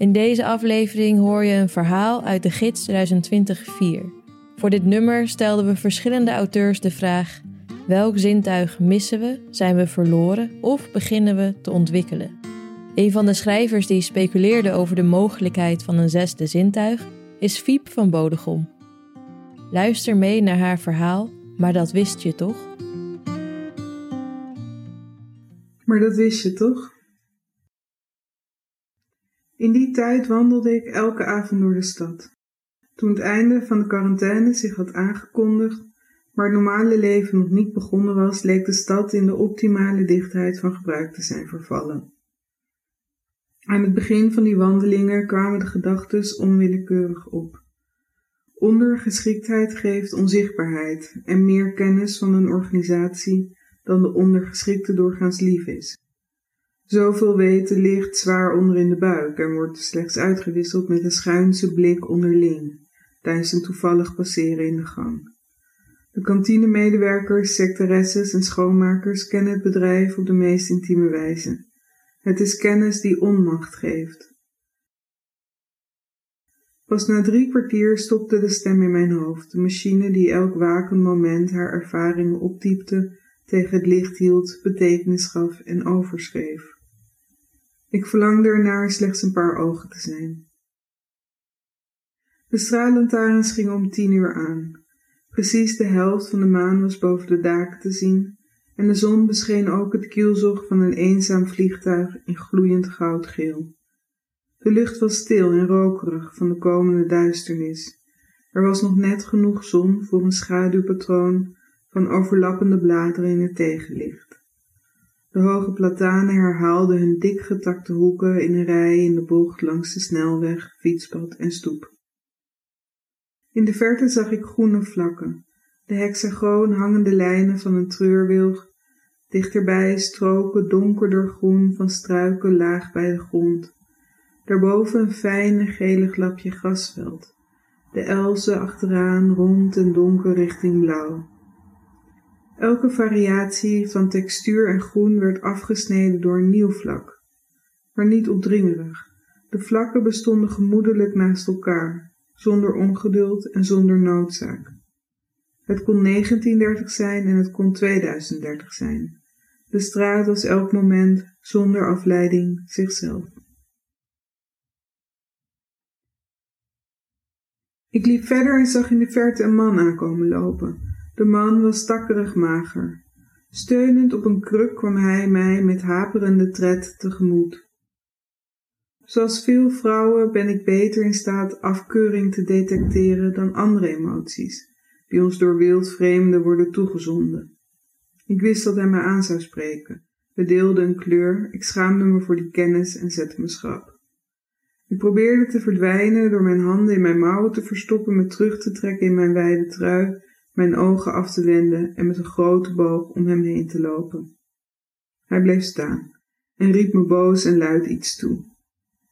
In deze aflevering hoor je een verhaal uit de Gids 2020-4. Voor dit nummer stelden we verschillende auteurs de vraag: welk zintuig missen we, zijn we verloren of beginnen we te ontwikkelen? Een van de schrijvers die speculeerde over de mogelijkheid van een zesde zintuig is Fiep van Bodegom. Luister mee naar haar verhaal, maar dat wist je toch? Maar dat wist je toch? In die tijd wandelde ik elke avond door de stad. Toen het einde van de quarantaine zich had aangekondigd, maar het normale leven nog niet begonnen was, leek de stad in de optimale dichtheid van gebruik te zijn vervallen. Aan het begin van die wandelingen kwamen de gedachten onwillekeurig op. Ondergeschiktheid geeft onzichtbaarheid en meer kennis van een organisatie dan de ondergeschikte doorgaans lief is. Zoveel weten ligt zwaar onder in de buik en wordt slechts uitgewisseld met een schuinse blik onderling, tijdens een toevallig passeren in de gang. De kantinemedewerkers, sectaresses en schoonmakers kennen het bedrijf op de meest intieme wijze. Het is kennis die onmacht geeft. Pas na drie kwartier stopte de stem in mijn hoofd, de machine die elk wakend moment haar ervaringen opdiepte, tegen het licht hield, betekenis gaf en overschreef. Ik verlangde ernaar slechts een paar ogen te zijn. De straatlantaarns gingen om tien uur aan. Precies de helft van de maan was boven de daken te zien en de zon bescheen ook het kielzog van een eenzaam vliegtuig in gloeiend goudgeel. De lucht was stil en rokerig van de komende duisternis. Er was nog net genoeg zon voor een schaduwpatroon van overlappende bladeren in het tegenlicht. De hoge platanen herhaalden hun dik getakte hoeken in een rij in de bocht langs de snelweg, fietspad en stoep. In de verte zag ik groene vlakken, de hexagoon hangende lijnen van een treurwilg Dichterbij stroken donkerder groen van struiken laag bij de grond. Daarboven een fijne gele glapje grasveld. De elzen achteraan rond en donker richting blauw. Elke variatie van textuur en groen werd afgesneden door een nieuw vlak, maar niet opdringerig. De vlakken bestonden gemoedelijk naast elkaar, zonder ongeduld en zonder noodzaak. Het kon 1930 zijn en het kon 2030 zijn. De straat was elk moment, zonder afleiding, zichzelf. Ik liep verder en zag in de verte een man aankomen lopen. De man was stakkerig mager. Steunend op een kruk kwam hij mij met haperende tred tegemoet. Zoals veel vrouwen ben ik beter in staat afkeuring te detecteren dan andere emoties, die ons door wildvreemden worden toegezonden. Ik wist dat hij me aan zou spreken. We deelden een kleur, ik schaamde me voor die kennis en zette me schrap. Ik probeerde te verdwijnen door mijn handen in mijn mouwen te verstoppen, me terug te trekken in mijn wijde trui, mijn ogen af te wenden en met een grote boog om hem heen te lopen. Hij bleef staan en riep me boos en luid iets toe.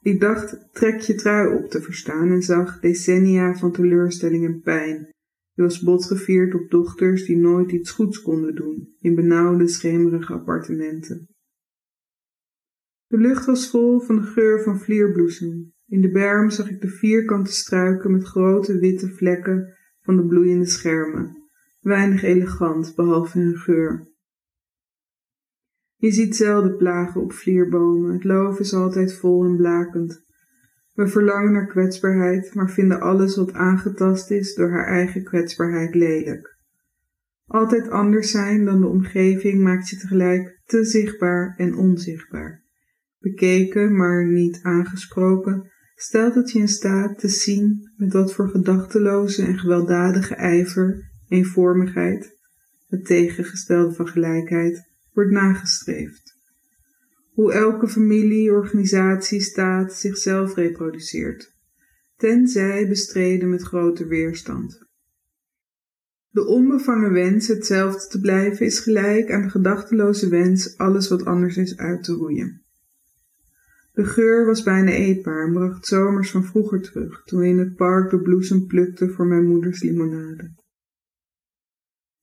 Ik dacht, trek je trui op te verstaan en zag decennia van teleurstelling en pijn, hij was botgevierd op dochters die nooit iets goeds konden doen, in benauwde, schemerige appartementen. De lucht was vol van de geur van vlierbloesem. In de berm zag ik de vierkante struiken met grote witte vlekken van de bloeiende schermen, weinig elegant behalve hun geur. Je ziet zelden plagen op vlierbomen, het loof is altijd vol en blakend, we verlangen naar kwetsbaarheid, maar vinden alles wat aangetast is door haar eigen kwetsbaarheid lelijk. Altijd anders zijn dan de omgeving maakt je tegelijk te zichtbaar en onzichtbaar. Bekeken, maar niet aangesproken, stelt het je in staat te zien met wat voor gedachteloze en gewelddadige ijver, eenvormigheid, het tegengestelde van gelijkheid, wordt nagestreefd. Hoe elke familie, organisatie, staat zichzelf reproduceert, tenzij bestreden met grote weerstand. De onbevangen wens hetzelfde te blijven is gelijk aan de gedachteloze wens alles wat anders is uit te roeien. De geur was bijna eetbaar en bracht zomers van vroeger terug, toen we in het park de bloesem plukten voor mijn moeders limonade.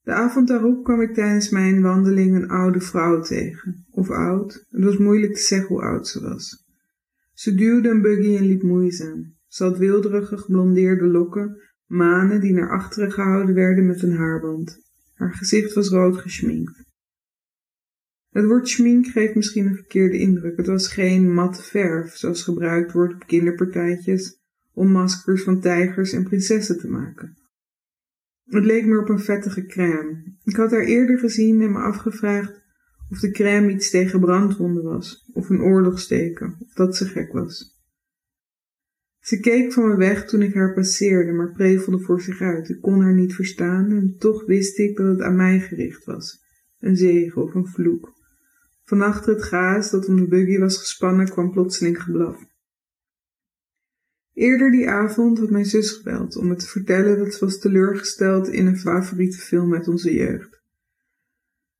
De avond daarop kwam ik tijdens mijn wandeling een oude vrouw tegen. Of oud, het was moeilijk te zeggen hoe oud ze was. Ze duwde een buggy en liep moeizaam. Ze had wilderige geblondeerde lokken, manen die naar achteren gehouden werden met een haarband. Haar gezicht was rood geschminkt. Het woord schmink geeft misschien een verkeerde indruk. Het was geen matte verf, zoals gebruikt wordt op kinderpartijtjes om maskers van tijgers en prinsessen te maken. Het leek meer op een vettige crème. Ik had haar eerder gezien en me afgevraagd of de crème iets tegen brandwonden was, of een oorlogsteken, of dat ze gek was. Ze keek van me weg toen ik haar passeerde, maar prevelde voor zich uit. Ik kon haar niet verstaan en toch wist ik dat het aan mij gericht was. Een zegen of een vloek. Van het gaas dat om de buggy was gespannen kwam plotseling geblaf. Eerder die avond had mijn zus gebeld om me te vertellen dat ze was teleurgesteld in een favoriete film uit onze jeugd.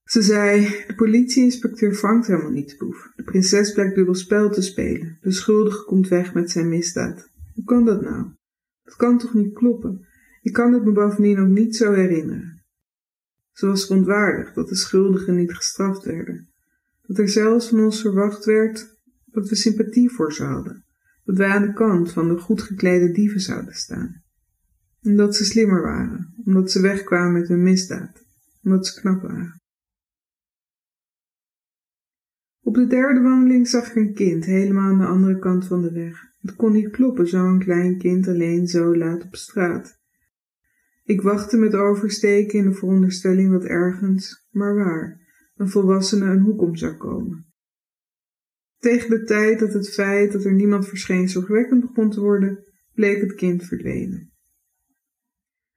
Ze zei: De politieinspecteur vangt helemaal niet de boef. De prinses blijkt dubbel spel te spelen. De schuldige komt weg met zijn misdaad. Hoe kan dat nou? Dat kan toch niet kloppen? Ik kan het me bovendien ook niet zo herinneren. Ze was verontwaardigd dat de schuldigen niet gestraft werden. Dat er zelfs van ons verwacht werd dat we sympathie voor ze hadden dat wij aan de kant van de goed geklede dieven zouden staan. Omdat ze slimmer waren, omdat ze wegkwamen met hun misdaad, omdat ze knap waren. Op de derde wandeling zag ik een kind helemaal aan de andere kant van de weg. Het kon niet kloppen, zo'n klein kind alleen zo laat op straat. Ik wachtte met oversteken in de veronderstelling dat ergens, maar waar, een volwassene een hoek om zou komen. Tegen de tijd dat het feit dat er niemand verscheen zorgwekkend begon te worden, bleek het kind verdwenen.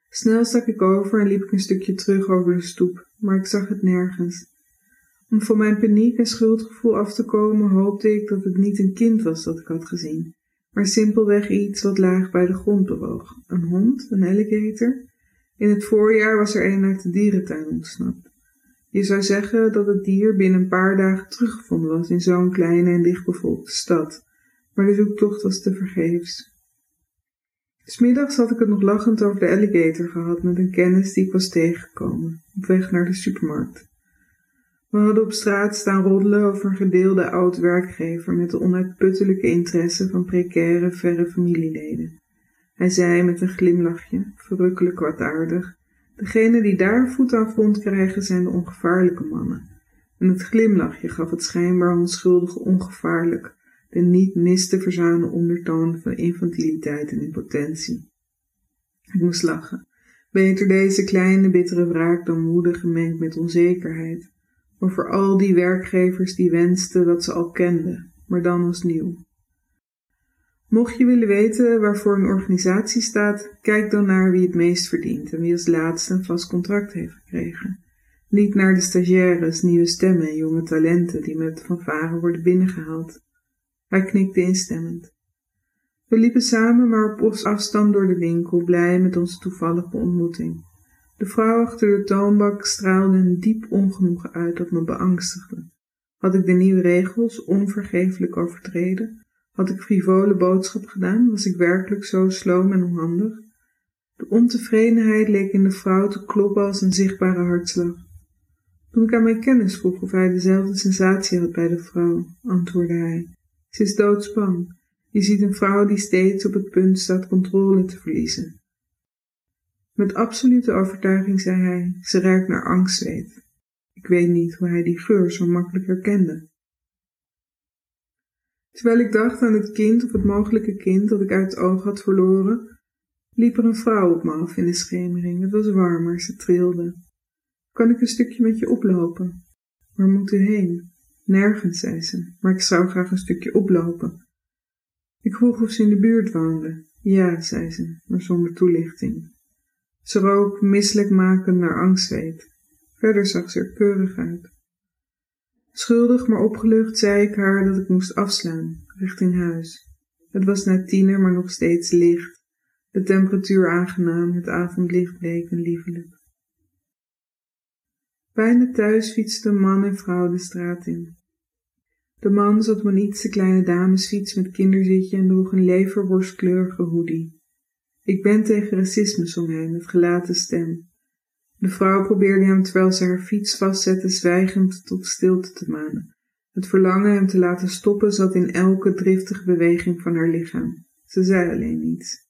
Snel stak ik over en liep ik een stukje terug over de stoep, maar ik zag het nergens. Om van mijn paniek en schuldgevoel af te komen, hoopte ik dat het niet een kind was dat ik had gezien, maar simpelweg iets wat laag bij de grond bewoog. Een hond, een alligator. In het voorjaar was er een uit de dierentuin ontsnapt. Je zou zeggen dat het dier binnen een paar dagen teruggevonden was in zo'n kleine en dichtbevolkte stad, maar de zoektocht was tevergeefs. Smiddags had ik het nog lachend over de alligator gehad met een kennis die ik was tegengekomen, op weg naar de supermarkt. We hadden op straat staan roddelen over een gedeelde oud-werkgever met de onuitputtelijke interesse van precaire, verre familieleden. Hij zei met een glimlachje, verrukkelijk kwaadaardig, Degenen die daar voet aan vond krijgen zijn de ongevaarlijke mannen. En het glimlachje gaf het schijnbaar onschuldige ongevaarlijk, de niet mis te verzuimen ondertoon van infantiliteit en impotentie. Ik moest lachen. Beter deze kleine bittere wraak dan woede gemengd met onzekerheid, over al die werkgevers die wensten wat ze al kenden, maar dan als nieuw. Mocht je willen weten waarvoor een organisatie staat, kijk dan naar wie het meest verdient en wie als laatste een vast contract heeft gekregen. Niet naar de stagiaires, nieuwe stemmen en jonge talenten die met fanfare worden binnengehaald. Hij knikte instemmend. We liepen samen maar op afstand door de winkel, blij met onze toevallige ontmoeting. De vrouw achter de toonbak straalde een diep ongenoegen uit dat me beangstigde. Had ik de nieuwe regels onvergeeflijk overtreden? Had ik frivole boodschap gedaan? Was ik werkelijk zo sloom en onhandig? De ontevredenheid leek in de vrouw te kloppen als een zichtbare hartslag. Toen ik aan mijn kennis vroeg of hij dezelfde sensatie had bij de vrouw, antwoordde hij. Ze is doodsbang. Je ziet een vrouw die steeds op het punt staat controle te verliezen. Met absolute overtuiging zei hij, ze ruikt naar angstzweet. Ik weet niet hoe hij die geur zo makkelijk herkende. Terwijl ik dacht aan het kind of het mogelijke kind dat ik uit het oog had verloren, liep er een vrouw op me af in de schemering. Het was warmer, ze trilde. Kan ik een stukje met je oplopen? Waar moet u heen? Nergens, zei ze, maar ik zou graag een stukje oplopen. Ik vroeg of ze in de buurt woonde. Ja, zei ze, maar zonder toelichting. Ze rook misselijk makend naar angstzweet. Verder zag ze er keurig uit. Schuldig maar opgelucht zei ik haar dat ik moest afslaan, richting huis. Het was na tiener, maar nog steeds licht. De temperatuur aangenaam, het avondlicht bleek en liefelijk. Bijna thuis fietsten man en vrouw de straat in. De man zat op een iets te kleine damesfiets met kinderzitje en droeg een leverworstkleurige hoodie. Ik ben tegen racisme, zong hij met gelaten stem. De vrouw probeerde hem terwijl ze haar fiets vastzette zwijgend tot stilte te manen. Het verlangen hem te laten stoppen zat in elke driftige beweging van haar lichaam. Ze zei alleen niets.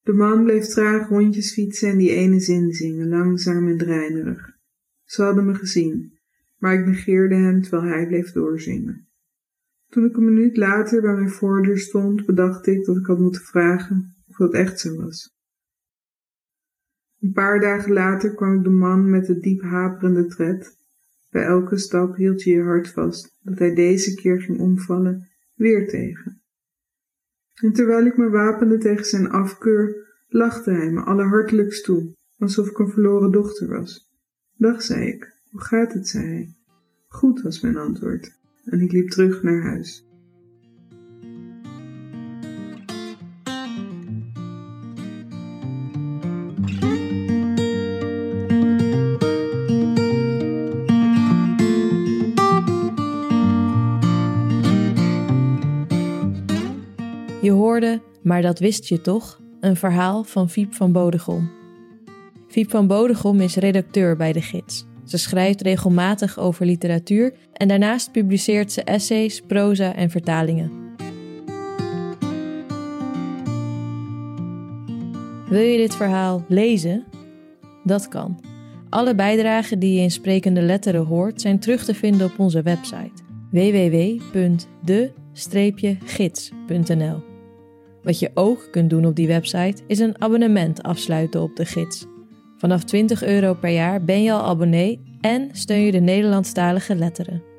De man bleef traag rondjes fietsen en die ene zin zingen, langzaam en dreinerig. Ze hadden me gezien, maar ik negeerde hem terwijl hij bleef doorzingen. Toen ik een minuut later bij mijn voordeur stond, bedacht ik dat ik had moeten vragen of dat echt zo was. Een paar dagen later kwam de man met de diep haperende tred. Bij elke stap hield je je hart vast dat hij deze keer ging omvallen, weer tegen. En terwijl ik me wapende tegen zijn afkeur, lachte hij me allerhartelijkst toe, alsof ik een verloren dochter was. Dag, zei ik. Hoe gaat het, zei hij. Goed, was mijn antwoord. En ik liep terug naar huis. Maar dat wist je toch, een verhaal van Fiep van Bodegom. Fiep van Bodegom is redacteur bij De Gids. Ze schrijft regelmatig over literatuur en daarnaast publiceert ze essays, proza en vertalingen. Wil je dit verhaal lezen? Dat kan. Alle bijdragen die je in sprekende letteren hoort zijn terug te vinden op onze website www.de-gids.nl. Wat je ook kunt doen op die website is een abonnement afsluiten op de gids. Vanaf 20 euro per jaar ben je al abonnee en steun je de Nederlandstalige letteren.